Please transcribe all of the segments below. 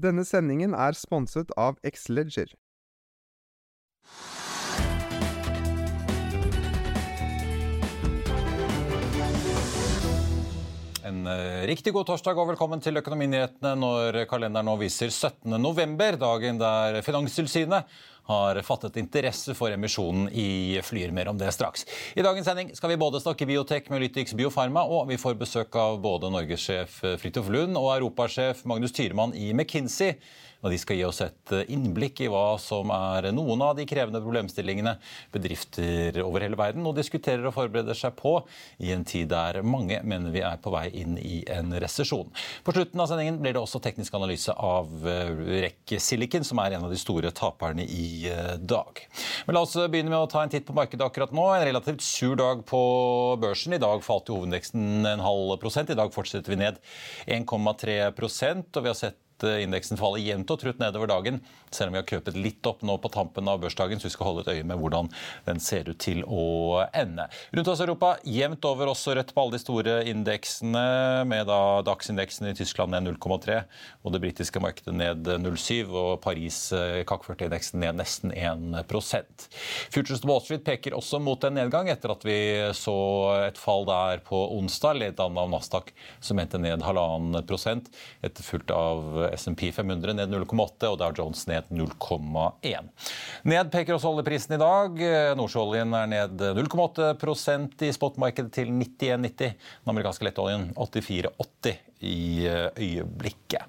Denne sendingen er sponset av Xleger. En eh, riktig god torsdag og velkommen til Økonominyhetene når kalenderen nå viser 17. november, dagen der Finanstilsynet har fattet interesse for emisjonen i Flyr. Mer om det straks. I dagens sending skal vi både snakke biotek med Lytix Biofarma, og vi får besøk av både norgessjef Fridtjof Lund og europasjef Magnus Tyremann i McKinsey. Og De skal gi oss et innblikk i hva som er noen av de krevende problemstillingene bedrifter over hele verden nå diskuterer og forbereder seg på, i en tid der mange mener vi er på vei inn i en resesjon. På slutten av sendingen blir det også teknisk analyse av REC Silicon, som er en av de store taperne i dag. Men la oss begynne med å ta en titt på markedet akkurat nå. En relativt sur dag på børsen. I dag falt jo hovedindeksen en halv prosent. I dag fortsetter vi ned 1,3% og vi har sett indeksen faller jevnt og trutt nedover dagen, selv om vi har krøpet litt opp nå på tampen av børsdagen, så vi skal holde et øye med hvordan den ser ut til å ende. Rundt oss i Europa jevnt over også rødt på alle de store indeksene, med da DAX-indeksen i Tyskland ned 0,3 og det britiske markedet ned 0,7 og Paris CAC 40-indeksen ned nesten 1 Futures Wall Street peker også mot en nedgang etter at vi så et fall der på onsdag, ledet an av Nasdaq, som endte ned halvannen prosent, etterfulgt av SMP 500 ned 0,8 og Dow Jones ned 0,1. Ned peker også oljeprisen i dag. Nordsjøoljen er ned 0,8 i spotmarkedet til 91,90. Den amerikanske lettoljen 84,80 i øyeblikket.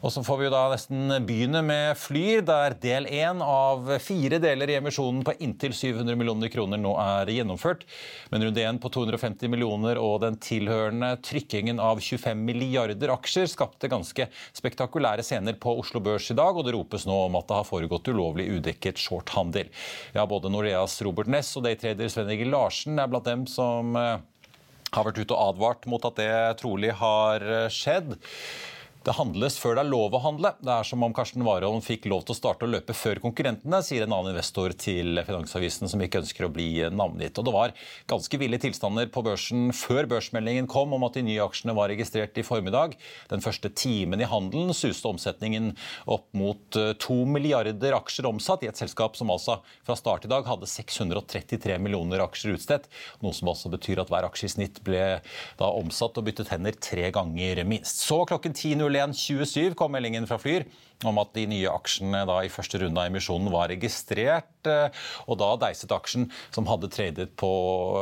Og så får vi jo da nesten begynne med Flyr, der del én av fire deler i emisjonen på inntil 700 millioner kroner nå er gjennomført. Men runde én på 250 millioner og den tilhørende trykkingen av 25 milliarder aksjer skapte ganske spektakulære scener på Oslo Børs i dag, og det ropes nå om at det har foregått ulovlig udekket shorthandel. Ja, både Noreas Robert Ness og daytrader Sven Egil Larsen er blant dem som har vært ute og advart mot at det trolig har skjedd. Det handles før det er lov å handle. Det er som om Karsten Warholm fikk lov til å starte å løpe før konkurrentene, sier en annen investor til Finansavisen som ikke ønsker å bli navngitt. Og det var ganske ville tilstander på børsen før børsmeldingen kom om at de nye aksjene var registrert i formiddag. Den første timen i handelen suste omsetningen opp mot to milliarder aksjer omsatt i et selskap som altså fra start i dag hadde 633 millioner aksjer utstedt. Noe som altså betyr at hver aksje i snitt ble da omsatt og byttet hender tre ganger minst. Så klokken 10.00 01.27 kom meldingen fra Flyr om at de nye aksjene i første runde av emisjonen var registrert. Og da deiset aksjen, som hadde tradet på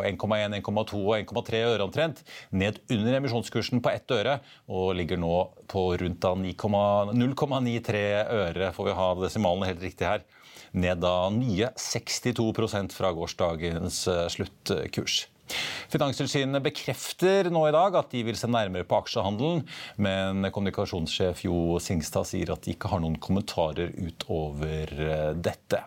1,1, 1,2 og 1,3 øre omtrent, ned under emisjonskursen på ett øre, og ligger nå på rundt 0,93 øre, får vi ha desimalene helt riktig her. Ned da nye 62% fra gårsdagens sluttkurs. Finanstilsynet bekrefter nå i dag at de vil se nærmere på aksjehandelen, men kommunikasjonssjef Jo Singstad sier at de ikke har noen kommentarer utover dette.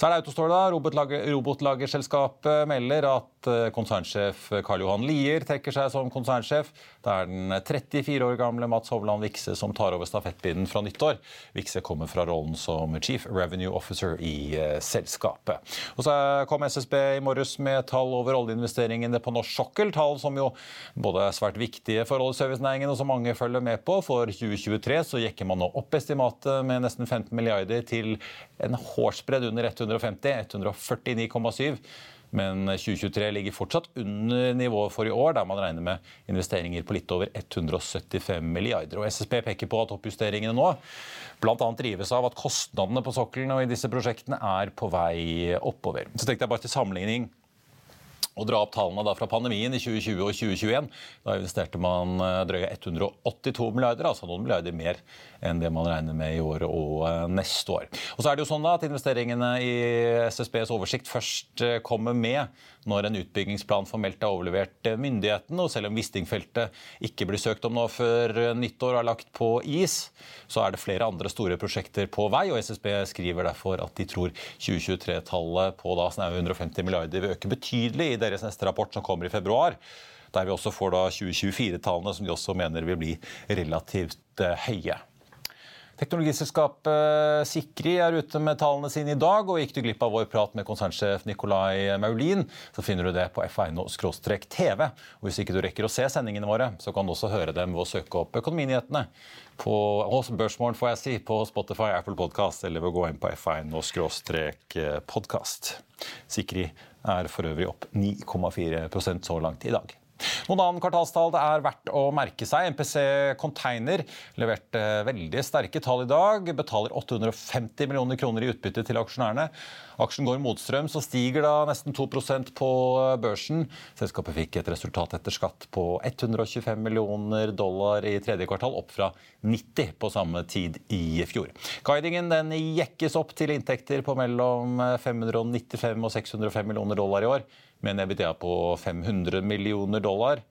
Så er det Autostore, da. Robotlagerselskapet melder at konsernsjef Karl Johan Lier trekker seg som konsernsjef. Det er den 34 år gamle Mats Hovland Vikse som tar over stafettpinnen fra nyttår. Vikse kommer fra rollen som Chief Revenue Officer i selskapet. Og så kom SSB i morges med tall over oljeinvesteringene på norsk sokkel. Tall som jo både er svært viktige for oljeservicenæringen og som mange følger med på. For 2023 så jekker man nå opp estimatet med nesten 15 milliarder til en hårsbredd under 150, 149,7. Men 2023 ligger fortsatt under nivået for i år, der man regner med investeringer på litt over 175 milliarder. Og SSB peker på at oppjusteringene nå bl.a. drives av at kostnadene på sokkelen og i disse prosjektene er på vei oppover. Så tenkte jeg bare til sammenligning å dra opp tallene da fra pandemien i 2020 og 2021. Da investerte man eh, drøye 182 milliarder, altså noen milliarder mer enn det man regner med i året og eh, neste år. Og så er det jo sånn da at Investeringene i SSBs oversikt først eh, kommer med når en utbyggingsplan formelt er overlevert myndighetene. Og selv om Wisting-feltet ikke blir søkt om nå før nyttår er lagt på is, så er det flere andre store prosjekter på vei. og SSB skriver derfor at de tror 2023-tallet på da snaue 150 milliarder vil øke betydelig i deres neste rapport, som kommer i februar. Der vi også får 2024-tallene, som de også mener vil bli relativt eh, høye. Teknologiselskapet Sikri er ute med tallene sine i dag. og Gikk du glipp av vår prat med konsernsjef Nikolai Maulin, så finner du det på f1.no-tv. Og Hvis ikke du rekker å se sendingene våre, så kan du også høre dem ved å søke opp Økonominyhetene på, hos Børsmorgen, får jeg si, på Spotify, Apple Podcast eller ved å gå inn på f1.no-podkast. Sikri er for øvrig opp 9,4% så langt i dag. Noen annen kvartalstall det er verdt å merke seg. MPC Container leverte veldig sterke tall i dag. Betaler 850 millioner kroner i utbytte til aksjonærene. Aksjen går motstrøm, så stiger da nesten 2% på børsen. Selskapet fikk et resultat etter skatt på 125 millioner dollar i tredje kvartal, opp fra 90 på samme tid i fjor. Guidingen den jekkes opp til inntekter på mellom 595 og 605 millioner dollar i år med en EBITDA på 500 millioner dollar.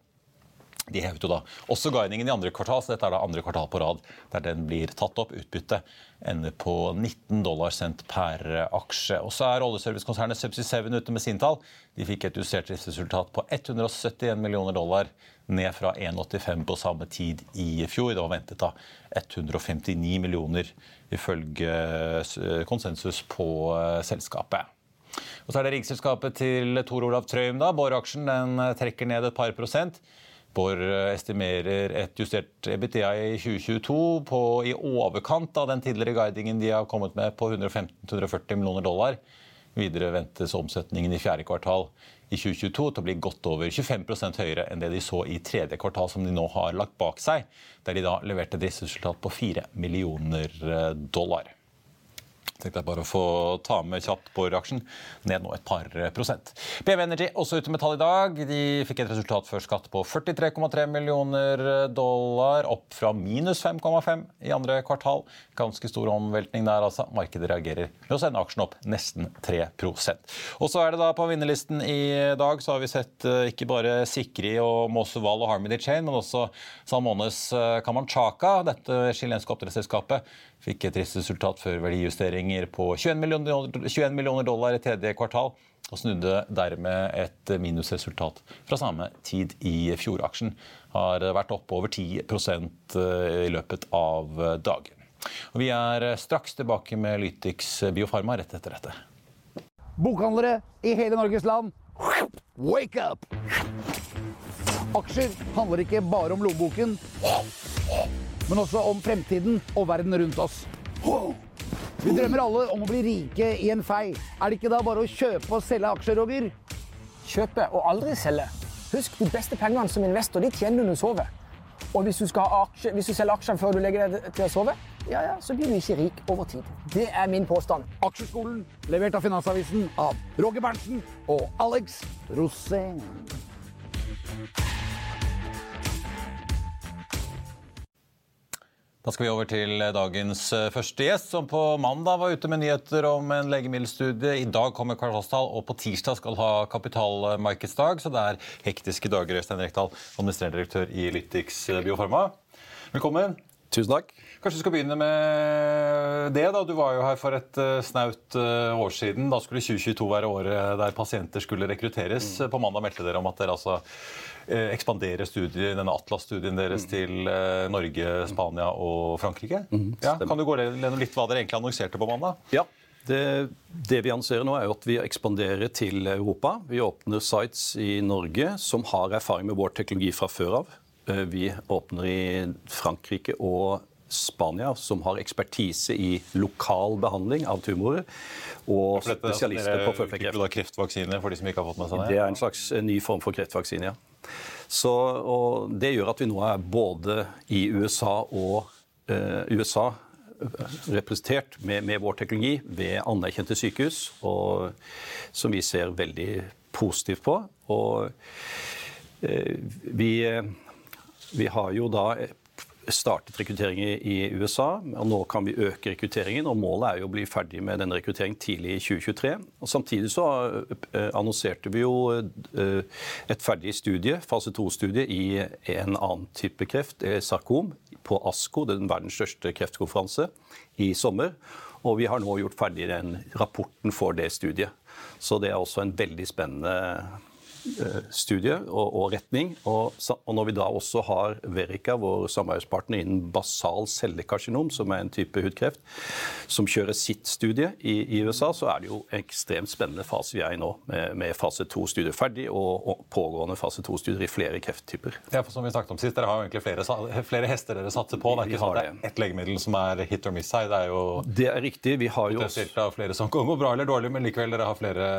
De hevet jo da også guidingen i andre kvartal, så dette er da andre kvartal på rad der den blir tatt opp. Utbytte ender på 19 dollar cent per aksje. Og så er oljeservicekonsernet Subsea 7 ute med sin tall. De fikk et justert driftsresultat på 171 millioner dollar, ned fra 1,85 på samme tid i fjor. Det var ventet da 159 millioner, ifølge konsensus på eh, selskapet. Og så er det riggselskapet til Tor Olav Trøim. da, Borr-aksjen den eh, trekker ned et par prosent. Borr eh, estimerer et justert EBITDA i 2022 på i overkant av den tidligere guidingen de har kommet med på 115-140 millioner dollar. Videre ventes omsetningen i fjerde kvartal i 2022 til å bli godt over 25% høyere enn det de så i tredje kvartal, som de nå har lagt bak seg, der de da leverte driftsresultat på 4 millioner eh, dollar tenkte jeg bare å få ta med kjapt på aksjen Ned nå et par prosent. BV Energy også ute med tall i dag. De fikk et resultat før skatt på 43,3 millioner dollar, opp fra minus 5,5 i andre kvartal. Ganske stor omveltning der, altså. Markedet reagerer med å sende aksjen opp nesten 3% Og så er det da på vinnerlisten i dag så har vi sett eh, ikke bare Sikri og Mosuval og Harmony Chain, men også Salmones eh, Kamanchaka, dette chilenske oppdrettsselskapet Fikk et resultat før verdijusteringer på 21 millioner, 21 millioner dollar i tredje kvartal. Og snudde dermed et minusresultat fra samme tid i fjor. Aksjen har vært oppe over 10 eh, i løpet av dagen. Og vi er straks tilbake med Lytix Biofarma rett etter dette. Bokhandlere i hele Norges land, wake up! Aksjer handler ikke bare om lommeboken men også om fremtiden og verden rundt oss. Vi drømmer alle om å bli rike i en fei. Er det ikke da bare å kjøpe og selge aksjer, Roger? Kjøpe og aldri selge. Husk, de beste pengene som investor de tjener du når du sover. Og hvis du, aksje, hvis du selger aksjene før du legger deg til å sove, ja, ja, så blir du ikke rik over tid. Det er min påstand. Aksjeskolen, levert av Finansavisen av Roger Berntsen og Alex Rosén. Da skal vi over til dagens eh, første gjest, som på mandag var ute med nyheter om en legemiddelstudie. I dag kommer kvartalstall, og på tirsdag skal ha kapitalmarkedsdag. Så det er hektiske dager. Øystein Rekdal, administrerende direktør i Lytix Biofarma. Velkommen. Tusen takk. Kanskje vi skal begynne med det. da. Du var jo her for et eh, snaut eh, år siden. Da skulle 2022 være året der pasienter skulle rekrutteres. Mm. På mandag meldte dere om at dere altså ekspanderer studien, denne Atlas-studien deres mm. til eh, Norge, Spania og Frankrike. Mm, ja, kan du gå gjennom litt hva dere egentlig annonserte på mandag? Ja, det, det, vi annonserer nå, er at vi ekspanderer til Europa. Vi åpner sites i Norge som har erfaring med vår teknologi fra før av. Eh, vi åpner i Frankrike og Spania, som har ekspertise i lokal behandling av tumorer. Og dette, spesialister på føflekkreft. kreftvaksine for de som ikke har fått med seg det? Det er en slags eh, ny form for kreftvaksine, ja. Så, og det gjør at vi nå er både i USA og eh, USA representert med, med vår teknologi ved anerkjente sykehus, og, som vi ser veldig positivt på. Og eh, vi, eh, vi har jo da startet rekruttering i USA, og nå kan vi øke rekrutteringen. og Målet er jo å bli ferdig med denne rekrutteringen tidlig i 2023. Og Samtidig så eh, annonserte vi jo eh, et ferdig studie, fase 2-studie i en annen type kreft, eh, sarkom, på ASKO, den verdens største kreftkonferanse, i sommer. Og vi har nå gjort ferdig den rapporten for det studiet. Så det er også en veldig spennende studie og, og retning. Og, og når vi da også har Verica, vår samarbeidspartner innen basal cellekarsinom, som er en type hudkreft, som kjører sitt studie i, i USA, så er det jo en ekstremt spennende fase vi er i nå, med, med fase 2-studier ferdig og, og pågående fase 2-studier i flere krefttyper. Ja, for som vi snakket om sist, Dere har jo egentlig flere, flere hester dere satser på. Det er ikke sånn at det er ett legemiddel som er hit or miss her. Det er jo Det er riktig. Vi har jo også flere som går bra eller dårlig, men likevel dere har flere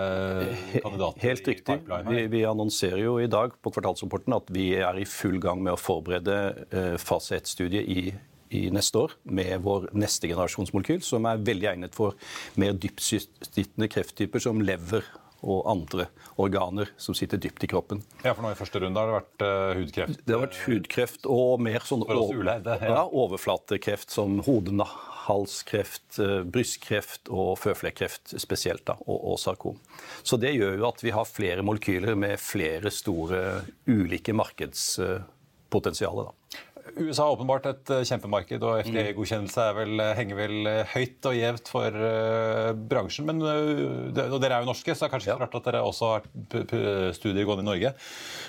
kandidater Helt i riktig. pipeline her. Vi annonserer jo i dag på kvartalsrapporten at vi er i full gang med å forberede eh, fase 1-studiet i, i neste år med vår neste generasjonsmolekyl, som er veldig egnet for mer dyptsittende krefttyper som lever og andre organer som sitter dypt i kroppen. Ja, for nå I første runde har det vært uh, hudkreft. Det har vært hudkreft og mer sånn ja. overflatekreft som hode- halskreft, eh, brystkreft og føflekkreft spesielt, da, og, og sarkom. Så det gjør jo at vi har flere molekyler med flere store ulike markedspotensialer. da. USA er åpenbart et eh, kjempemarked, og Mm. FDA-godkjennelse er vel, eh, henger vel eh, høyt og gjevt for uh, bransjen. Men, uh, og dere er jo norske, så det er kanskje ikke rart at dere også har studier gående i Norge.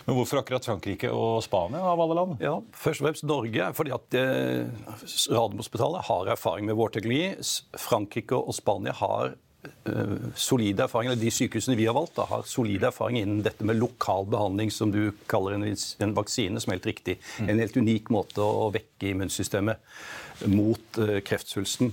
Men hvorfor akkurat Frankrike og Spania av alle land? Ja, Først og fremst Norge, fordi at eh, Radiumhospitalet har erfaring med vår teknologi. Frankrike og Spania har solide erfaringer, De sykehusene vi har valgt, da, har solide erfaring innen dette med lokal behandling, som du kaller en, en vaksine, som er helt riktig. En helt unik måte å vekke immunsystemet mot uh, kreftsvulsten.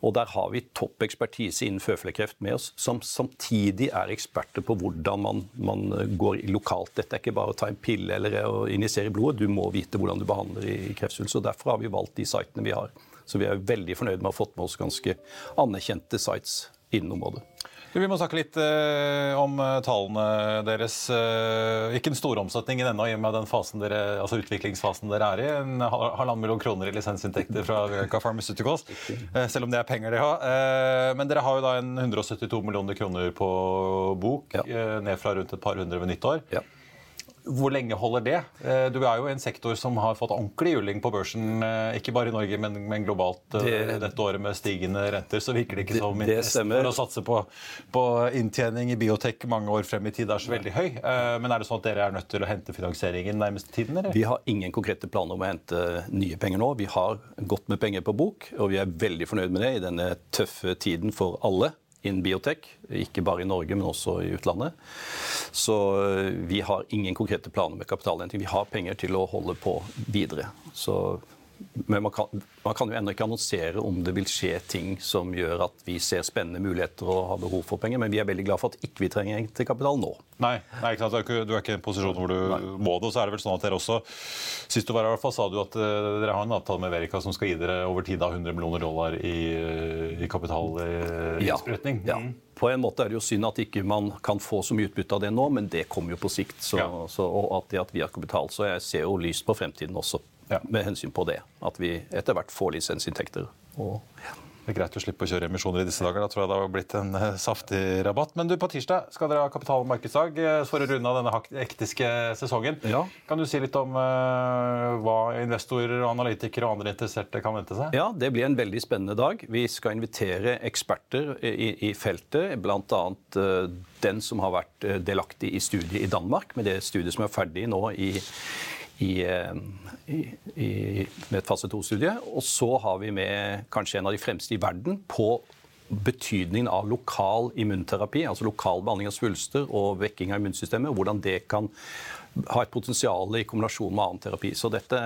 Og der har vi topp ekspertise innen føflekkreft med oss, som samtidig er eksperter på hvordan man, man eh, går lokalt. Dette er ikke bare å ta en pille eller å injisere blodet, du må vite hvordan du behandler i i kreftsvulst. og Derfor har vi valgt de sitene vi har. Så vi er veldig fornøyd med å ha fått med oss ganske anerkjente sites innen området. Vi må snakke litt eh, om eh, tallene deres. Eh, ikke en stor omsetning ennå, i og med den fasen dere, altså utviklingsfasen dere er i. En hal- halvannen million kroner i lisensinntekter fra Verica Pharmaceuticals. Eh, selv om det er penger de har. Eh, men dere har jo da en 172 millioner kroner på bok, Ja. eh, ned fra rundt et par hundre ved nyttår. Ja. Hvor lenge holder det? Eh, Du er jo i en sektor som har fått ordentlig juling på børsen, eh, ikke bare i Norge, men, men globalt eh, Det- dette året med stigende renter. Så virker det ikke som for å satse på, på inntjening i biotek mange år frem i tid er så veldig høy. Men er det sånn at dere er nødt til å hente finansieringen nærmeste tiden? eller? Vi har ingen konkrete planer om å hente nye penger nå. Vi har godt med penger på bok, og vi er veldig fornøyd med det i denne tøffe tiden for alle innen biotek. Ikke bare i Norge, men også i utlandet. Så øh, vi har ingen konkrete planer med kapitalhenting. Vi har penger til å holde på videre. Så, men man kan, man kan jo ennå ikke annonsere om det vil skje ting som gjør at vi ser spennende muligheter og har behov for penger, men vi er veldig glad for at ikke vi trenger til kapital nå. Nei, nei? Du, er ikke, du er ikke i en posisjon hvor du må det. Og så er det vel sånn at dere også Sist du var her, sa du at eh, dere har en avtale med Verica som skal gi dere over tid av 100 millioner dollar i, eh, i kapitalinnsprøytning. Ja. På en måte er det jo synd at ikke man kan få så mye utbytte av det nå, men det kommer jo på sikt. Så, Ja. så, og at det at vi har kapital. Så jeg ser jo lyst på fremtiden også, Ja. med hensyn på det. At vi etter hvert får lisensinntekter. Og Det er greit å slippe å kjøre emisjoner i disse dager. Da tror jeg det har blitt en eh, saftig rabatt. Men du, på tirsdag skal dere ha kapital- og markedsdag eh, for å runde av denne hektiske sesongen. Ja. Kan du si litt om uh, hva investorer, analytikere og andre interesserte kan vente seg? Ja, det blir en veldig spennende dag. Vi skal invitere eksperter i, i feltet, bl.a. Uh, den som har vært delaktig i studiet i Danmark, med det studiet som er ferdig nå i, i, eh, i, i, med et fase 2-studie. Og så har vi med kanskje en av de fremste i verden på betydningen av lokal immunterapi, altså lokal behandling av svulster og vekking av immunsystemet, og hvordan det kan ha et potensial i kombinasjon med annen terapi. Så dette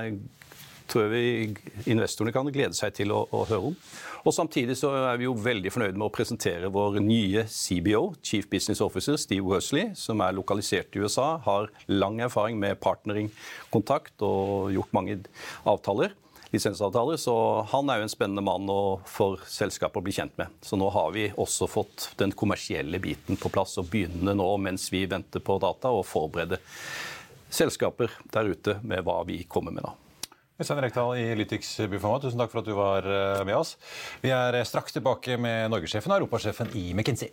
tror jeg vi investorene kan glede seg til å, å høre om. Og Samtidig så er vi jo veldig fornøyde med å presentere vår nye CBO, Chief Business Officer, Steve Worsley, som er lokalisert i USA, har lang erfaring med partnering-kontakt og gjort mange avtaler lisensavtaler. Så han er jo en spennende mann for selskapet å bli kjent med. Så nå har vi også fått den kommersielle biten på plass og begynner nå, mens vi venter på data, og forberede selskaper der ute med hva vi kommer med da. Øystein Rekdal i Lytix Bufoma, tusen takk for at du var eh, med oss. Vi er eh, straks tilbake med norgessjefen og europasjefen i McKinsey.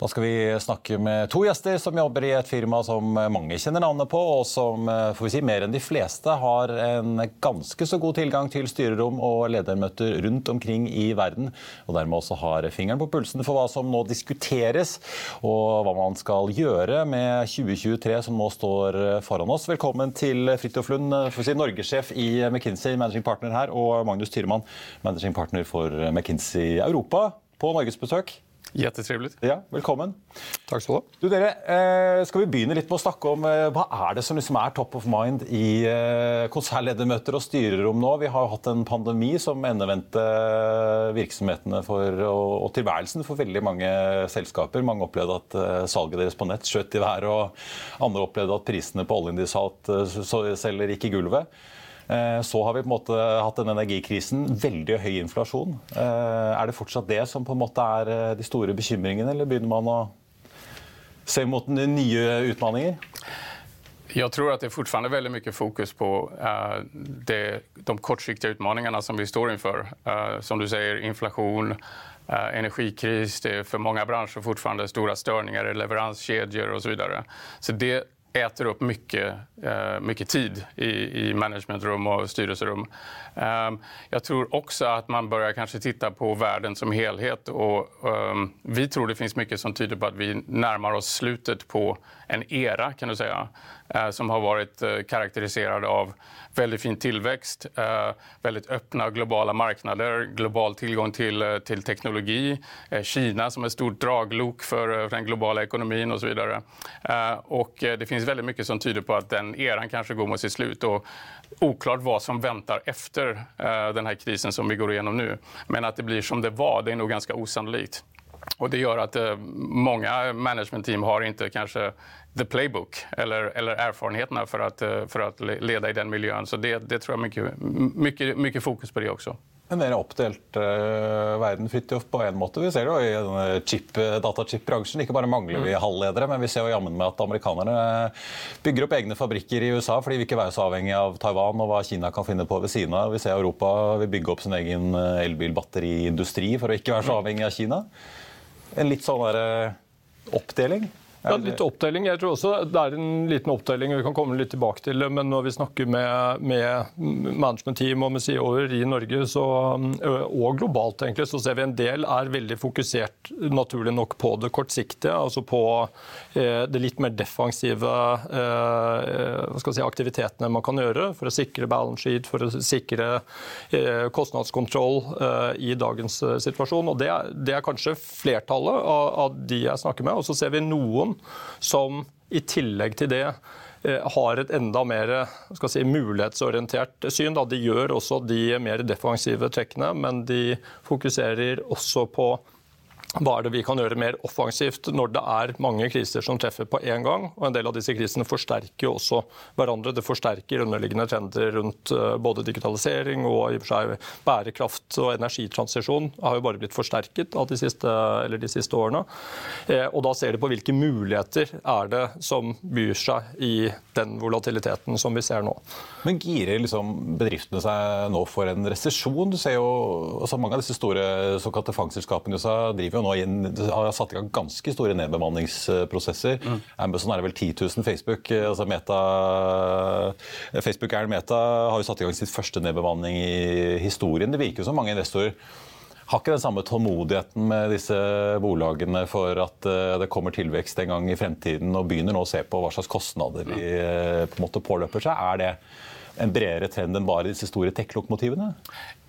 Da skal vi snakke med to gjester som jobber i et firma som mange kjenner navnet på, og som får vi si, mer enn de fleste har en ganske så god tilgang til styrerom og ledermøter rundt omkring i verden. Og dermed også har fingeren på pulsen for hva som nå diskuteres, og hva man skal gjøre med 2023 som nå står foran oss. Velkommen til Fridtjof Lund, si, norgessjef i McKinsey, managing partner her, og Magnus Tyremann, managing partner for McKinsey Europa, på norgesbesøk. Jättetrevligt. Ja, velkommen. Takk skal du ha. Du, dere, eh, skal vi begynne litt med å snakke om eh, hva er det som liksom er top of mind i eh, konsernledermøter og styrerom nå? Vi har jo hatt en pandemi som endevendte virksomhetene for, og, og, tilværelsen for veldig mange selskaper. Mange opplevde at eh, salget deres på nett skjøt i været, og andre opplevde at prisene på oljen de eh, selger, gikk i gulvet. Eh, så har vi på en måte hatt den energikrisen. Veldig høy inflasjon. Eh, er det fortsatt det som på en måte er eh, de store bekymringene, eller begynner man å se mot nye utfordringer? Jeg tror at det fortsatt er veldig mye fokus på uh, det, de kortsiktige utfordringene som vi står innenfor. Uh, som du sier, inflasjon, uh, energikris. Det er for mange bransjer fortsatt store størninger i leveransekjeder osv. Så, videre. så äter upp mycket, eh, mycket tid i, i managementrum och styrelserum. Ehm, jag tror också att man börjar kanske titta på världen som helhet. Och, ehm, vi tror det finns mycket som tyder på att vi närmar oss slutet på en era kan du säga, som har varit eh, av väldigt fin tillväxt, veldig väldigt öppna globala marknader, global tillgång till, till teknologi, Kina som är stort draglok för den globala ekonomin och så vidare. Det finns väldigt mycket som tyder på att den eran kanske går mot sitt slut. Och oklart vad som väntar efter den här krisen som vi går igenom nu. Men att det blir som det var, det är nog ganska osannolikt. Och det gjør at eh, mange managementteam har ikke kanske the playbook eller, eller erfarenheterna for å, eh, för att leda i den miljön. Så det, det tror jag mye, mycket, mycket fokus på det også. En mer oppdelt uh, verden Fridtjof, på en måte. Vi ser jo i denne chip, datachip-bransjen. Ikke bare mangler vi mm. halvledere, men vi ser jo jammen med at amerikanerne bygger opp egne fabrikker i USA fordi vi ikke er så avhengig av Taiwan og hva Kina kan finne på ved siden av. Vi ser Europa vil bygge opp sin egen elbilbatteriindustri for å ikke være så avhengig av Kina. En litt sånn der, oppdeling. Ja, litt opptelling. Jeg tror også det er en liten opptelling, vi kan komme litt tilbake til. Men når vi snakker med, med management-team og med CEO-er i Norge så, og globalt, egentlig, så ser vi en del er veldig fokusert naturlig nok på det kortsiktige. Altså på eh, det litt mer defensive eh, si, aktivitetene man kan gjøre for å sikre balance sheet, for å sikre eh, kostnadskontroll i dagens situasjon. Og det, det er kanskje flertallet av, av de jeg snakker med. Og så ser vi noen som i tillegg til det eh, har et enda mer si, mulighetsorientert syn. De gjør også de mer defensive trekkene, men de fokuserer også på hva er det vi kan gjøre mer offensivt når det er mange kriser som treffer på én gang? Og En del av disse krisene forsterker jo også hverandre. Det forsterker underliggende trender rundt eh, både digitalisering og i og for seg bærekraft og energitransisjon. har jo bare blitt forsterket av de siste, de siste årene. Eh, og Da ser de på hvilke muligheter er det som byr seg i den volatiliteten som vi ser nå. Men girer liksom bedriftene seg nå for en resesjon? Du ser jo altså Mange av disse store såkalte fangstselskapene driver jo jo nå inn, har satt i gang ganske store nedbemanningsprosesser. Mm. Amazon er vel 10 000. Facebook eh, altså Meta, eh, Facebook er Meta har jo satt i gang sitt første nedbemanning i historien. Det virker jo som mange investorer har ikke den samme tålmodigheten med disse bolagene for at eh, det kommer tilvekst en gang i fremtiden, og begynner nå å se på hva slags kostnader de på en måte påløper seg. Er det en bredere trend enn bare disse store tech-lokomotivene?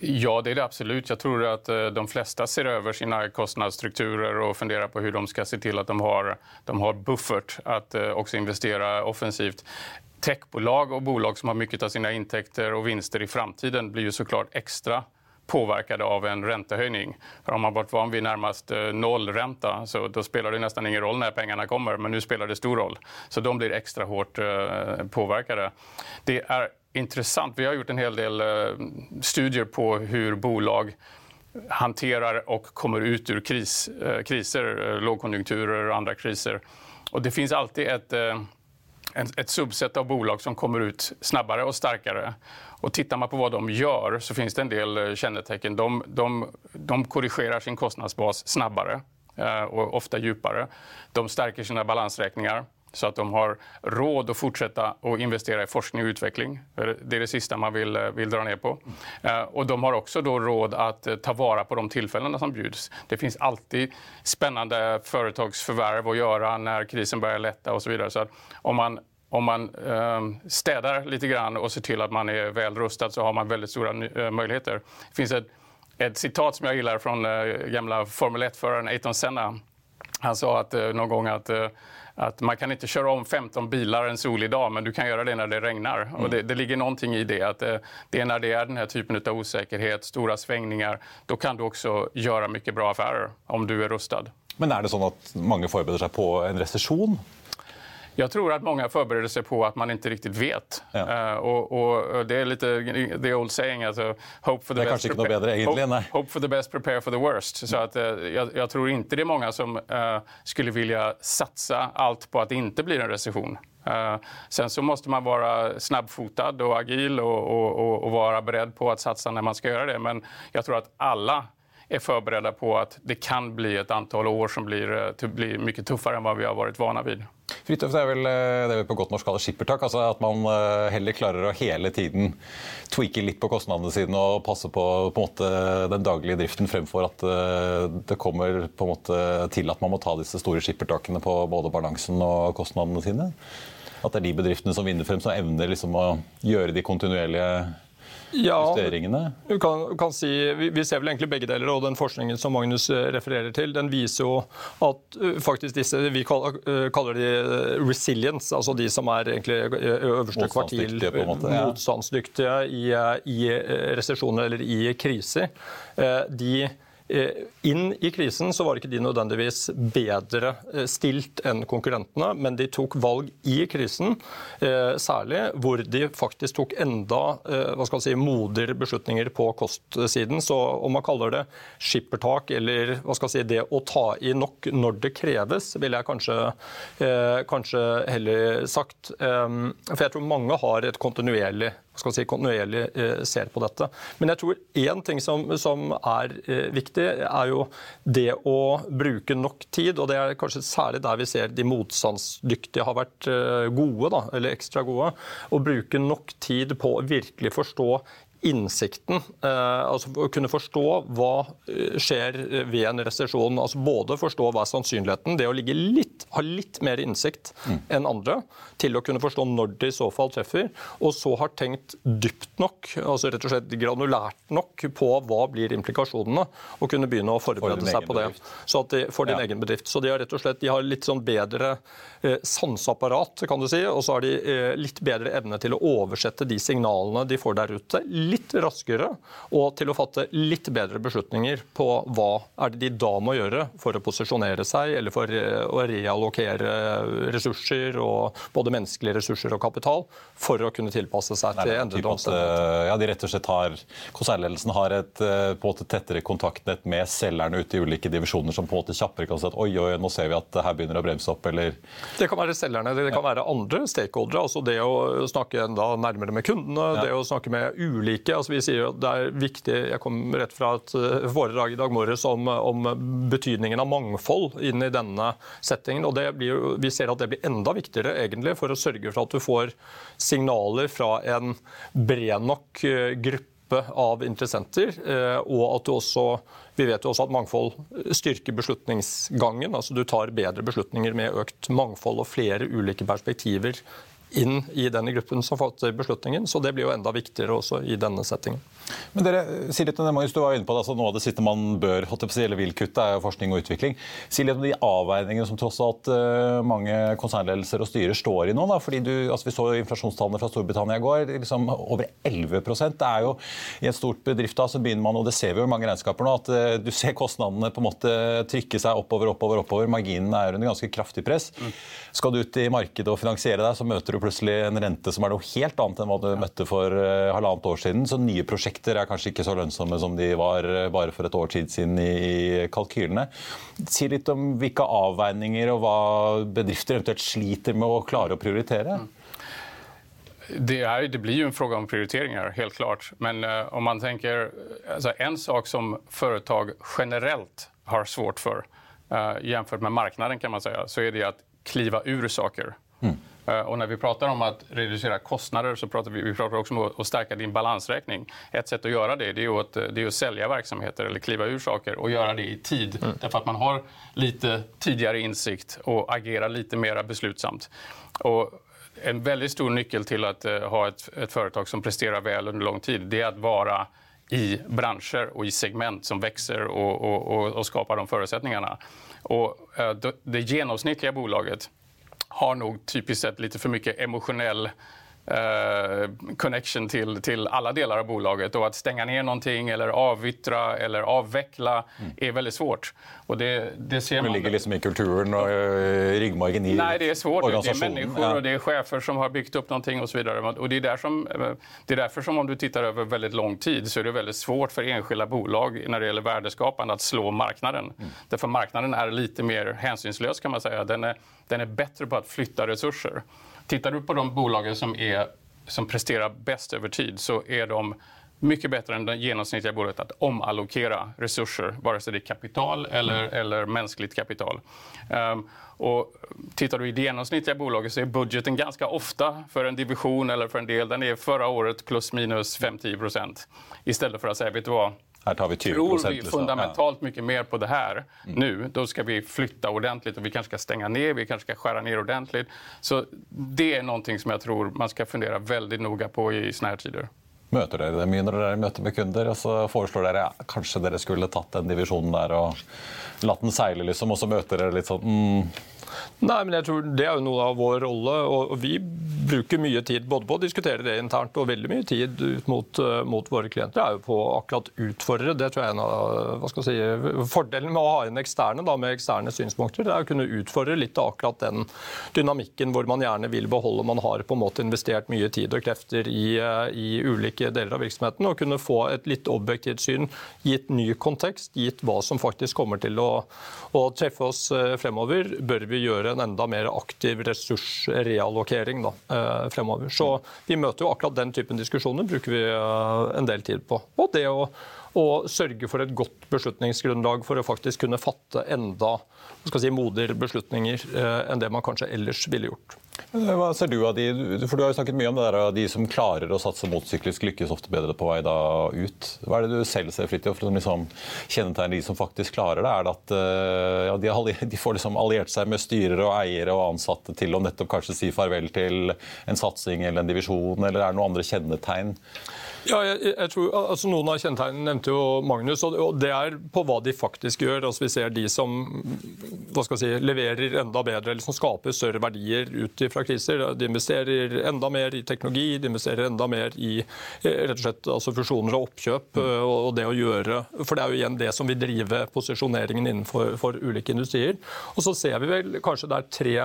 Ja, det er det absolut. Jeg tror at eh, de fleste ser over sine kostnadsstrukturer og funderer på hvordan de skal se til at de har, de har buffert att också investera offensivt. Techbolag og bolag som har mye av sine intäkter og vinster i framtiden, blir ju såklart extra påverkade av en räntehöjning. För om man varit van vid närmast eh, nollränta så då spelar det nästan ingen roll när pengarna kommer, men nu spelar det stor roll. Så de blir extra hårt påverkade. Det är intressant. Vi har gjort en hel del eh, studier på hur bolag hanterar og kommer ut ur kris, eh, kriser, lavkonjunkturer lågkonjunkturer andre kriser. Og det finnes alltid et, et subsett av bolag som kommer ut snabbare og starkare. Och tittar man på hva de gjør, så finnes det en del kjennetegn. De, de, de korrigerer sin kostnadsbas snabbare og ofte djupare. De stärker sine balansräkningar så att de har råd att fortsätta att investera i forskning och utveckling. Det är det sista man vill, eh, vill dra ner på. Eh, och de har också då råd att eh, ta vara på de tillfällena som bjuds. Det finns alltid spännande företagsförvärv att göra när krisen börjar lätta och så vidare. Så att om man om man städar lite grann och ser till att man är väl rustad så har man väldigt stora möjligheter. Det finns ett, ett citat som jag gillar från gamla Formel 1-föraren Ayrton Senna. Han sa att, någon gång att att man kan inte köra om 15 bilar en solig dag, men du kan göra det när det regnar. Mm. Och det, det, ligger någonting i det. Att det, det, är när det är den här typen av osäkerhet, stora svängningar, då kan du också göra mycket bra affärer om du är rustad. Men är det så att många förbereder sig på en recession? Jag tror att många förbereder sig på att man inte riktigt vet. Ja. Uh, och, och, det är lite the old saying, alltså, hope for the, best, prepare, bedre, hope, hope, for the best, prepare for the worst. Så att, uh, jag, jag, tror inte det är många som uh, skulle vilja satsa allt på att det inte blir en recession. Uh, sen så måste man vara snabbfotad och agil och, och, och, vara beredd på att satsa när man ska göra det. Men jag tror att alla är förberedda på att det kan bli ett antal år som blir, blir mycket tuffare än vad vi har varit vana vid. Fridtjof, er vel eh, det vi på godt norsk kaller skippertak. Altså at man eh, heller klarer å hele tiden tweake litt på kostnadene sine og passe på, på måte, den daglige driften fremfor at eh, det kommer på en måte til at man må ta disse store skippertakene på både balansen og kostnadene sine. At det er de bedriftene som vinner frem, som evner liksom å gjøre de kontinuerlige ja, justeringene? Du kan, kan si, vi, vi, ser vel egentlig begge deler. og Den forskningen som Magnus eh, refererer til, den viser jo at uh, faktisk disse vi kaller, uh, kaller de resilience, altså de som er egentlig øverste kvartil motstandsdyktige i, i resesjoner eller i kriser, de inn i krisen så var ikke de nødvendigvis bedre stilt enn konkurrentene, men de tok valg i krisen, særlig hvor de faktisk tok enda hva skal si, modigere beslutninger på kostsiden. Så om man kaller det skippertak eller hva skal si, det å ta i nok når det kreves, vil jeg kanskje, kanskje heller sagt. For jeg tror mange har et kontinuerlig skal si, kontinuerlig eh, ser på dette. Men jeg tror én ting som, som er eh, viktig, er jo det å bruke nok tid. Og det er kanskje særlig der vi ser de motstandsdyktige har vært eh, gode, da, eller ekstra gode. Å bruke nok tid på å virkelig forstå innsikten. Eh, altså Å kunne forstå hva eh, skjer ved en resesjon. Altså både forstå hva er sannsynligheten, det å litt, ha litt mer innsikt mm. enn andre til å kunne forstå når det i så fall treffer, og så har tenkt dypt nok, altså rett og slett granulært nok på hva blir implikasjonene, og kunne begynne å forberede for seg på det så de, for din ja. egen bedrift. Så de har rett og slett de har litt sånn bedre eh, sanseapparat, kan du si, og så har de eh, litt bedre evne til å oversette de signalene de får der ute litt raskere og til å fatte litt bedre beslutninger på hva er det de da må gjøre for å posisjonere seg eller for å reallokere ressurser, og både menneskelige ressurser og kapital, for å kunne tilpasse seg til endrede omstendigheter. Ja, de rett og slett har, Konsernledelsen har et eh, på en måte tettere kontaktnett med selgerne ute i ulike divisjoner som på en måte kjappere kan si at oi, oi, nå ser vi at her begynner å bremse opp, eller Det kan være selgerne, det kan være andre stakeholdere. altså Det å snakke enda nærmere med kundene, ja. det å snakke med ulike ulike. Altså, vi sier at det er viktig, Jeg kom rett fra et eh, foredrag i dag morges om, om, betydningen av mangfold inn i denne settingen. og blir, Vi ser at det blir enda viktigere egentlig for å sørge for at du får signaler fra en bred nok eh, gruppe av interessenter, eh, og at du også vi vet jo også at mangfold styrker beslutningsgangen. altså Du tar bedre beslutninger med økt mangfold og flere ulike perspektiver inn i denne gruppen som fatter beslutningen. Så det blir jo enda viktigere også i denne settingen. Men dere, si litt om det, Magnus, du var inne på det, altså Noe av det siste man bør eller vil kutte, er jo forskning og utvikling. Si litt om de avveiningene som tross alt uh, mange konsernledelser og styrer står i nå. Da, fordi du, altså Vi så inflasjonstallene fra Storbritannia i går. liksom Over 11% Det er jo I et stort bedrift da, så begynner man, og det ser vi jo i mange regnskaper nå, at uh, du ser kostnadene på en måte trykke seg oppover, oppover, oppover. Marginen er under ganske kraftig press. Mm. Skal du ut i markedet og finansiere deg, så møter du plutselig en rente som er noe helt annet enn hva du møtte for uh, halvannet år siden. Så nye prosjekter er kanskje ikke så lønnsomme som de var uh, bare for et år siden i, kalkylene. Si litt om hvilke avveininger og hva bedrifter eventuelt sliter med å klare å prioritere. Det, är, det, blir ju en fråga om prioriteringar, helt klart. Men uh, om man tänker... Alltså en sak som företag generellt har svårt för uh, jämfört med marknaden kan man säga, så är det att kliva ur saker. Mm. Uh, och när vi pratar om att reducera kostnader så pratar vi, vi pratar också om att stärka din balansräkning. Ett sätt att göra det, det är, att, det är att sälja verksamheter eller kliva ur saker och göra det i tid. Mm. Därför att man har lite tidigare insikt och agerar lite mer beslutsamt. Och en väldigt stor nyckel till att uh, ha ett, ett företag som presterar väl under lång tid det är att vara i branscher och i segment som växer och, och, och, och skapar de förutsättningarna. Och, det, det genomsnittliga bolaget har nog typiskt sett lite för mycket emotionell Eh, connection till, till alla delar av bolaget. Och att stänga ner någonting eller avyttra eller avveckla mm. är väldigt svårt. Och det, det ser man... Det ligger liksom i kulturen och i ryggmargen i Nej, det är svårt. Det är människor och det är chefer som har byggt upp någonting och så vidare. Och det är, där som, det är därför som om du tittar över väldigt lång tid så är det väldigt svårt för enskilda bolag när det gäller värdeskapande att slå marknaden. Mm. Därför marknaden är lite mer hänsynslös kan man säga. Den är, den är bättre på att flytta resurser. Tittar du på de bolagen som, är, som presterar bäst över tid så är de mycket bättre än det genomsnittliga bolaget att omallokera resurser, vare sig det är kapital eller, mm. eller mänskligt kapital. Um, och tittar du i det genomsnittliga bolaget så är budgeten ganska ofta för en division eller för en del, den är förra året plus minus 5-10 istället för att säga, vet du vad, här tar vi 20 Tror vi fundamentalt ja. mycket mer på det här mm. nu, då ska vi flytta ordentligt och vi kanske ska stänga ner, vi kanske ska skära ner ordentligt. Så det är någonting som jag tror man ska fundera väldigt noga på i såna här tider. Møter dere det mye når dere møter med kunder? og så foreslår dere ja, kanskje dere skulle tatt den divisjonen der og latt den seile, liksom, og så møter dere litt sånn mm, Nei, men jeg tror Det er jo noe av vår rolle. og Vi bruker mye tid både på å diskutere det internt og veldig mye tid ut mot, uh, mot våre klienter. Er jo på akkurat utfordre. Det tror jeg er en av hva skal jeg si, Fordelen med å ha inn eksterne da, med eksterne synspunkter det er å kunne utfordre litt av akkurat den dynamikken hvor man gjerne vil beholde. Man har på en måte investert mye tid og krefter i, uh, i ulike deler av virksomheten. Og kunne få et litt objektivt syn, gitt ny kontekst, gitt hva som faktisk kommer til å, å treffe oss uh, fremover, bør vi gjøre en enda mer aktiv ressursreallokering da, eh, fremover. Så vi møter jo akkurat den typen diskusjoner, bruker vi eh, en del tid på. Og det å, å sørge for et godt beslutningsgrunnlag for å faktisk kunne fatte enda si, modigere beslutninger eh, enn det man kanskje ellers ville gjort. Hva ser du av de, for du har jo snakket mye om det der, de som klarer å satse motsyklisk, lykkes ofte bedre på vei da ut. Hva er det du selv ser Fridtjof, som liksom kjennetegner de som faktisk klarer det? Er det at eh, ja, de, de, får liksom alliert seg med styrere og eiere og ansatte til å nettopp kanskje si farvel til en satsing eller en divisjon, eller er det noen andre kjennetegn? Ja, jeg, jeg tror, altså Noen av kjennetegnene nevnte jo Magnus, og det er på hva de faktisk gjør. Altså Vi ser de som hva skal jeg si, leverer enda bedre, eller som skaper større verdier ut fra kriser. De investerer enda mer i teknologi, de investerer enda mer i eh, rett og slett altså fusjoner og oppkjøp. Eh, og det å gjøre, For det er jo igjen det som vil drive posisjoneringen innenfor ulike industrier. Og så ser vi vel kanskje det er tre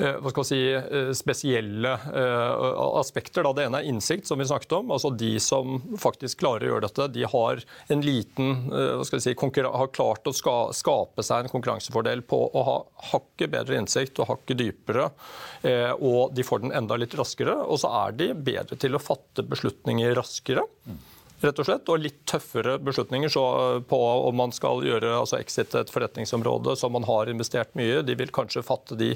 hva skal si, eh, spesielle eh, aspekter. Det ene er innsikt, som vi snakket om. Altså De som faktisk klarer å gjøre dette, de har en liten, hva skal si, har klart å skape seg en konkurransefordel på å ha hakket bedre innsikt og hakket dypere. Og de får den enda litt raskere. Og så er de bedre til å fatte beslutninger raskere rett og slett, og litt tøffere beslutninger på om man skal gjøre altså exit et forretningsområde som man har investert mye. De vil kanskje fatte de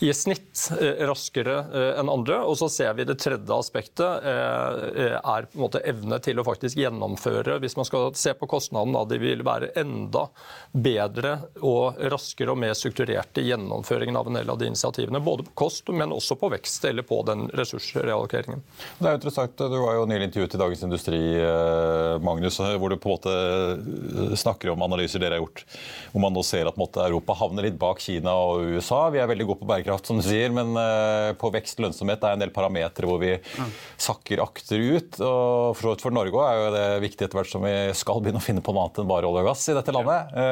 i snitt eh, raskere eh, enn andre. Og så ser vi det tredje aspektet eh, er på en måte evne til å faktisk gjennomføre. Hvis man skal se på kostnaden, da de vil være enda bedre og raskere og mer strukturerte i gjennomføringen av en del av de initiativene. Både på kost, men også på vekst eller på den ressursreallokeringen. Det er interessant. Du var jo nylig intervjuet i Dagens Industri Eh, Magnus, hvor du på en måte eh, snakker om analyser dere har gjort, hvor man nå ser at måtte, Europa havner litt bak Kina og USA. Vi er veldig gode på bærekraft, som du sier, men uh, på vekst og lønnsomhet er en del parametere hvor vi sakker akterut. Og for, for Norge er jo det viktig etter hvert som vi skal begynne å finne på noe annet enn bare olje og gass i dette landet. Ja.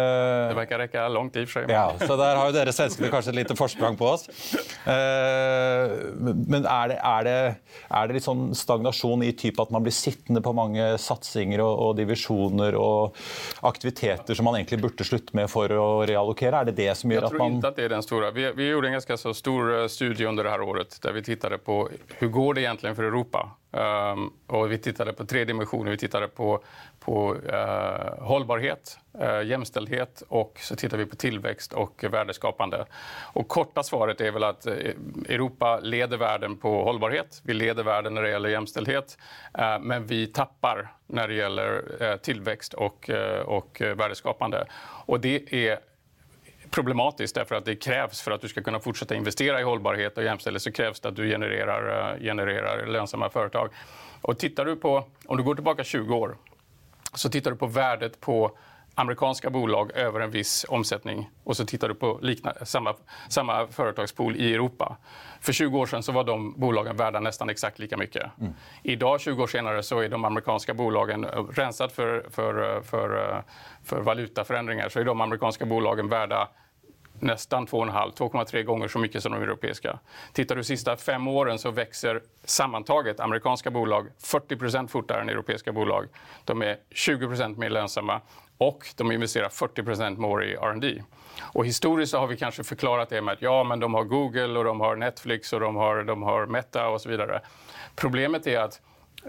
det verker rekke langt i og for seg. Ja, så der har jo dere svenskene kanskje et lite forsprang på oss. Men er det, er, det, er det litt sånn stagnasjon i type at man blir sittende på mange satsinger og, og, divisjoner og aktiviteter som man egentlig burde slutte med for å reallokere? Er det det som gjør at man... Jeg tror ikke at det er den store. Vi, vi gjorde en ganske så stor eh, studie under dette året der vi tittet på hvordan går det egentlig for Europa. Um, og vi tittet på tre dimensjoner. Vi tittade på, på eh, hållbarhet, eh, jämställdhet och så tittar vi på tillväxt och värdeskapande. Och korta svaret är väl att uh, Europa leder världen på hållbarhet. Vi leder världen när det gäller jämställdhet. men vi tappar när det gäller tillväxt och, och värdeskapande. Och det är problematiskt därför att det krävs för att du ska kunna fortsätta investera i hållbarhet och jämställdhet så krävs det att du genererar, eh, genererar lönsamma företag. Och tittar du på, om du går tillbaka 20 år så tittar du på värdet på amerikanska bolag över en viss omsättning och så tittar du på liknande, samma, samma företagspool i Europa. För 20 år sedan så var de bolagen värda nästan exakt lika mycket. Mm. Idag, 20 år senare, så är de amerikanska bolagen, rensat för, för, för, för valutaförändringar, så är de amerikanska bolagen värda nästan 2,5-2,3 gånger så mycket som de europeiska. Tittar du de sista fem åren så växer sammantaget amerikanska bolag 40% fortare än europeiska bolag. De är 20 mer lönsamma och de investerar 40% mer i R&D. Och historiskt har vi kanske förklarat det med att ja, men de har Google och de har Netflix och de har, de har Meta och så vidare. Problemet är att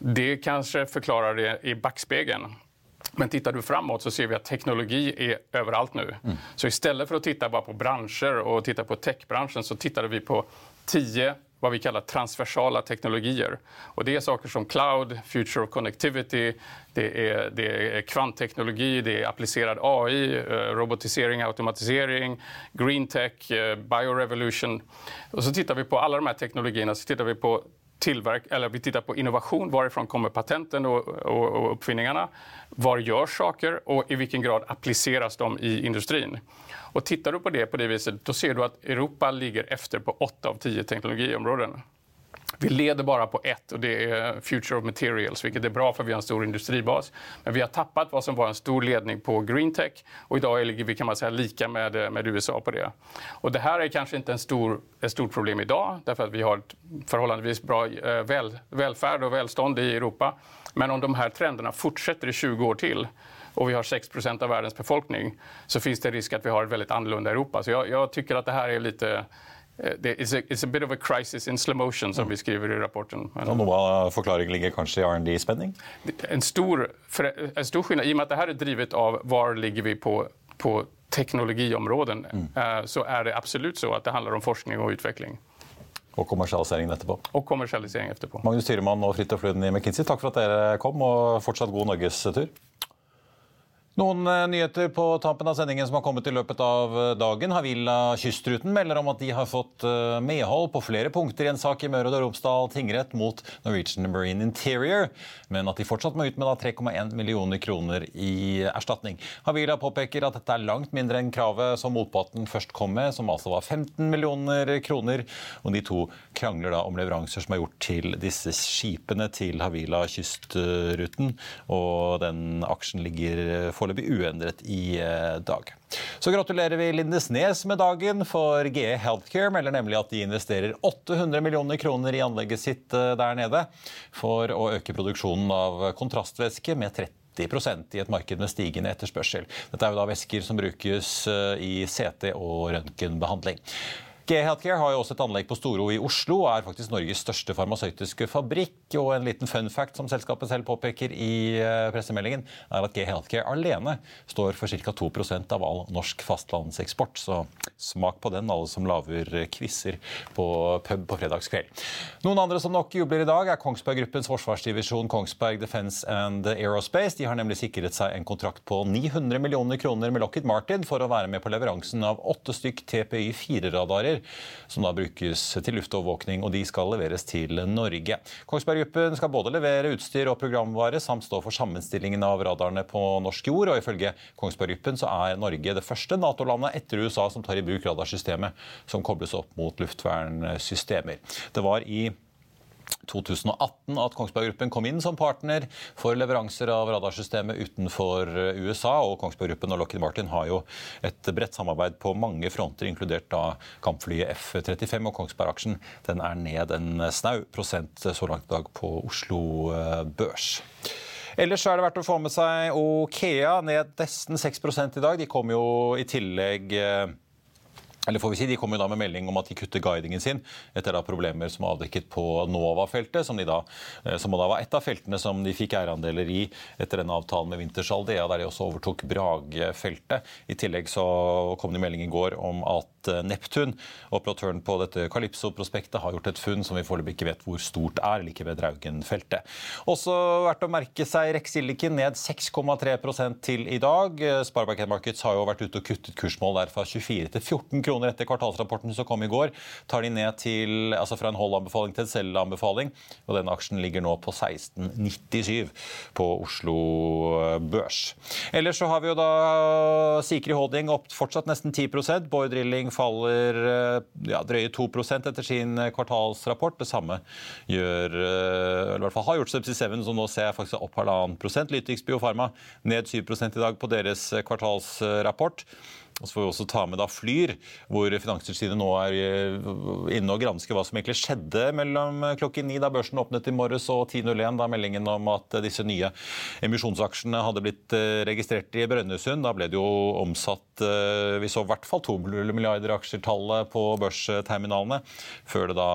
det kanske förklarar det i backspegeln. Men tittar du framåt så ser vi att teknologi är överallt nu. Mm. Så istället för att titta bara på branscher och titta på techbranschen så tittade vi på tio vad vi kallar transversala teknologier. Och det är saker som cloud, future of connectivity, det är, det är kvantteknologi, det är applicerad AI, eh, robotisering, automatisering, green tech, eh, biorevolution. Och så tittar vi på alla de här teknologierna, så tittar vi på tillverk, eller vi tittar på innovation, varifrån kommer patenten och, och, och uppfinningarna? Var görs saker och i vilken grad appliceras de i industrin? Och tittar du på det på det viset, då ser du att Europa ligger efter på 8 av 10 teknologiområden. Vi leder bara på ett och det är Future of Materials, vilket är bra för vi har en stor industribas. Men vi har tappat vad som var en stor ledning på Green Tech och idag ligger vi kan man säga lika med, med USA på det. Och det här är kanske inte en stor, ett stort problem idag därför att vi har ett förhållandevis bra eh, väl, välfärd och välstånd i Europa. Men om de här trenderna fortsätter i 20 år till och vi har 6% av världens befolkning så finns det risk att vi har ett väldigt annorlunda Europa. Så jag, jag tycker att det här är lite Eh, it's a, it's a, bit of a crisis in slow motion, som vi skriver i rapporten. Og noe av forklaringen ligger kanskje i R&D-spenning? En stor, en stor skillnad, I og med at dette er drivet av hvor ligger vi på, på teknologiområden, mm. Eh, så er det absolutt så at det handler om forskning og utvikling. Og kommersialiseringen etterpå. Og kommersialisering etterpå. Magnus Tyremann og Fridtjof Lund i McKinsey, takk for at dere kom, og fortsatt god norgestur. Noen eh, nyheter på tampen av sendingen som har kommet i løpet av eh, dagen. Havila Kystruten melder om at de har fått eh, medhold på flere punkter i en sak i Møre og Romsdal tingrett mot Norwegian Marine Interior, men at de fortsatt må ut med 3,1 millioner kroner i erstatning. Havila påpeker at dette er langt mindre enn kravet som motparten først kom med, som altså var 15 millioner kroner. Og de to krangler da om leveranser som er gjort til disse skipene til Havila Kystruten, og den aksjen ligger for foreløpig uendret i eh, dag. Så gratulerer vi Lindesnes med dagen, for GE Healthcare melder nemlig at de investerer 800 millioner kroner i anlegget sitt eh, der nede for å øke produksjonen av kontrastvæske med 30% i et marked med stigende etterspørsel. Dette er jo da væsker som brukes eh, i CT og røntgenbehandling. GE Healthcare har jo også et anlegg på Storo i Oslo og er faktisk Norges største farmasøytiske fabrikk. Og en liten fun fact som selskapet selv påpeker i eh, pressemeldingen, er at GE Healthcare alene står for ca. 2% av all norsk fastlandseksport. Så smak på den, alle som lager quizer på pub på fredagskveld. Noen andre som nok jubler i dag, er Kongsberg Gruppens forsvarsdivisjon Kongsberg Defence and Aerospace. De har nemlig sikret seg en kontrakt på 900 millioner kroner med Lockheed Martin for å være med på leveransen av åtte stykk TPY 4-radarer som da brukes til luftovervåkning, og de skal leveres til Norge. Kongsberg Gruppen skal både levere utstyr og programvare, samt stå for sammenstillingen av radarene på norsk jord. og Ifølge Kongsberg Gruppen så er Norge det første Nato-landet etter USA som tar i bruk radarsystemet som kobles opp mot luftvernsystemer. Det var i 2018 at Kongsberg Gruppen kom inn som partner for leveranser av radarsystemet utenfor eh, USA. og Kongsberg Gruppen og Lockheed Martin har jo et bredt samarbeid på mange fronter, inkludert da kampflyet F-35. og Kongsberg-aksjen den er ned en snau prosent så langt i dag på Oslo eh, Børs. Ellers er det verdt å få med seg Okea ned nesten 6 i dag. De kom jo i tillegg eh, eller får vi si, De kom jo da med melding om at de kutter guidingen sin etter da problemer som er avdekket på Nova-feltet, som, da, eh, som da var et av feltene som de fikk eierandeler i etter denne avtalen med Wintershall Dea, der de også overtok Brage-feltet. I tillegg så kom det melding i går om at Neptun, operatøren på dette Calypso-prospektet, har gjort et funn som vi foreløpig ikke vet hvor stort er, like ved Draugen-feltet. Også verdt å merke seg Rex Silicon ned 6,3 til i dag. Sparebank Markets har jo vært ute og kuttet kursmål der fra 24 til 14 kroner etter kvartalsrapporten som kom i går, tar de ned til, altså fra en hold-anbefaling til en selg-anbefaling. Og denne aksjen ligger nå på 16,97 på Oslo Børs. Ellers så har vi jo da Sikri Holding opp fortsatt nesten 10 Bård Drilling faller ja, drøye 2 etter sin kvartalsrapport. Det samme gjør eller i hvert fall har gjort Subsea 7, så nå ser jeg faktisk opp halvannen prosent. Lytix Biofarma ned 7% i dag på deres kvartalsrapport. Og så får vi også ta med da Flyr, hvor Finanstilsynet nå er eh, inne og gransker hva som egentlig skjedde mellom eh, klokken ni da børsen åpnet i morges og 10.01, da meldingen om at eh, disse nye emisjonsaksjene hadde blitt registrert i Brønnøysund. Da ble det jo omsatt Vi så i hvert fall 2 milliarder aksjertallet på børsterminalene, før det da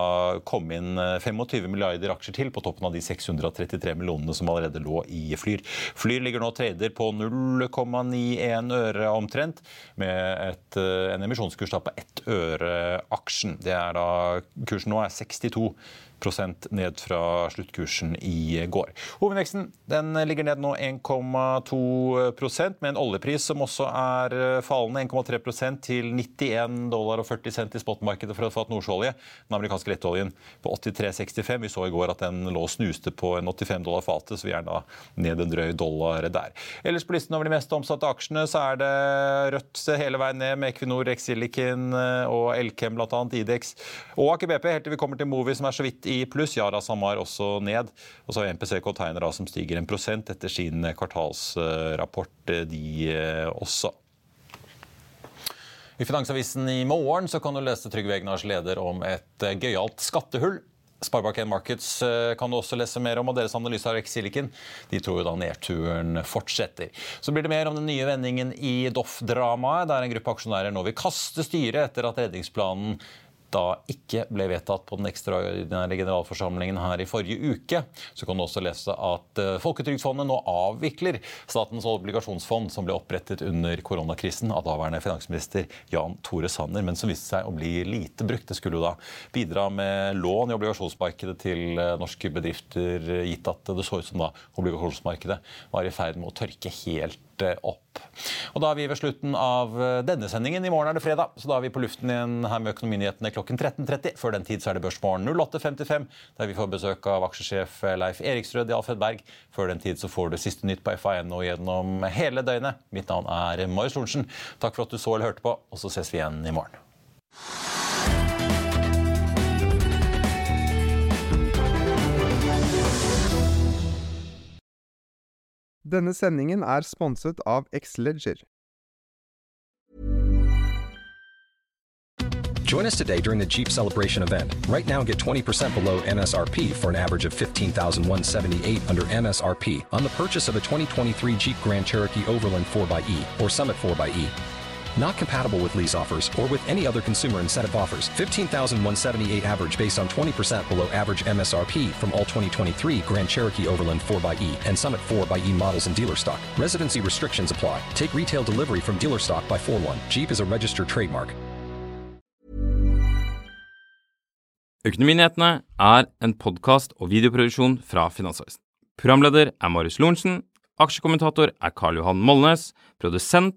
kom inn 25 milliarder aksjer til på toppen av de 633 millionene som allerede lå i Flyr. Flyr ligger nå trader på 0,91 øre omtrent. med et, eh, en emisjonskurs på ett øre aksjen. Det er da, kursen nå er 62 ned fra sluttkursen i går. Hovedveksten den ligger ned nå 1,2% med en oljepris som også er fallende 1,3% til 91 dollar og 40 cent i spotmarkedet for å få nordsjøolje. Den amerikanske lettoljen på 83,65. Vi så i går at den lå og snuste på en 85 dollar fatet, så vi er da ned en drøy dollar der. Ellers på listen over de mest omsatte aksjene så er det rødt hele veien ned med Equinor, Exilikin og Elkem bl.a. Idex og Aker BP helt til vi kommer til Movi som er så vidt pluss. Yara Samar også ned. Og så har MPC Container som stiger en prosent etter sin kvartalsrapport, de også. I Finansavisen i morgen så kan du lese Trygve Egnars leder om et gøyalt skattehull. Sparebank1 Markets kan du også lese mer om, og deres analyse av X-Silicon de tror jo da nedturen fortsetter. Så blir det mer om den nye vendingen i Doff-dramaet, der en gruppe aksjonærer nå vil kaste styret etter at redningsplanen da ikke ble vedtatt på den ekstraordinære generalforsamlingen her i forrige uke. Så kan du også lese at Folketrygdfondet nå avvikler statens obligasjonsfond, som ble opprettet under koronakrisen av daværende finansminister Jan Tore Sanner, men som viste seg å bli lite brukt. Det skulle jo da bidra med lån i obligasjonsmarkedet til norske bedrifter, gitt at det så ut som da obligasjonsmarkedet var i ferd med å tørke helt opp. Og Da er vi ved slutten av denne sendingen. I morgen er det fredag, så da er vi på luften igjen her med Økonominyhetene klokken 13.30. Før den tid så er det Børsmorgen 08.55, der vi får besøk av aksjesjef Leif Eriksrød i Alfred Berg. Før den tid så får du siste nytt på FA1 og gjennom hele døgnet. Mitt navn er Marius Lorentzen. Takk for at du så eller hørte på, og så ses vi igjen i morgen. Denne sendingen er sponset av Xleger. Join us today during the Jeep Celebration event. Right now, get 20% below MSRP for an average of 15178 under MSRP on the purchase of a 2023 Jeep Grand Cherokee Overland 4xE or Summit 4xE. Not compatible with lease offers or with any other consumer incentive offers. 15,178 average based on 20% below average MSRP from all 2023 Grand Cherokee Overland 4xE and Summit 4xE models in dealer stock. Residency restrictions apply. Take retail delivery from dealer stock by 4 1. Jeep is a registered trademark. Økonominyhetene er en podkast og videoproduksjon fra Finansavisen. Programleder er Marius Lorentzen. Aksjekommentator er Karl Johan Molnes. Produsent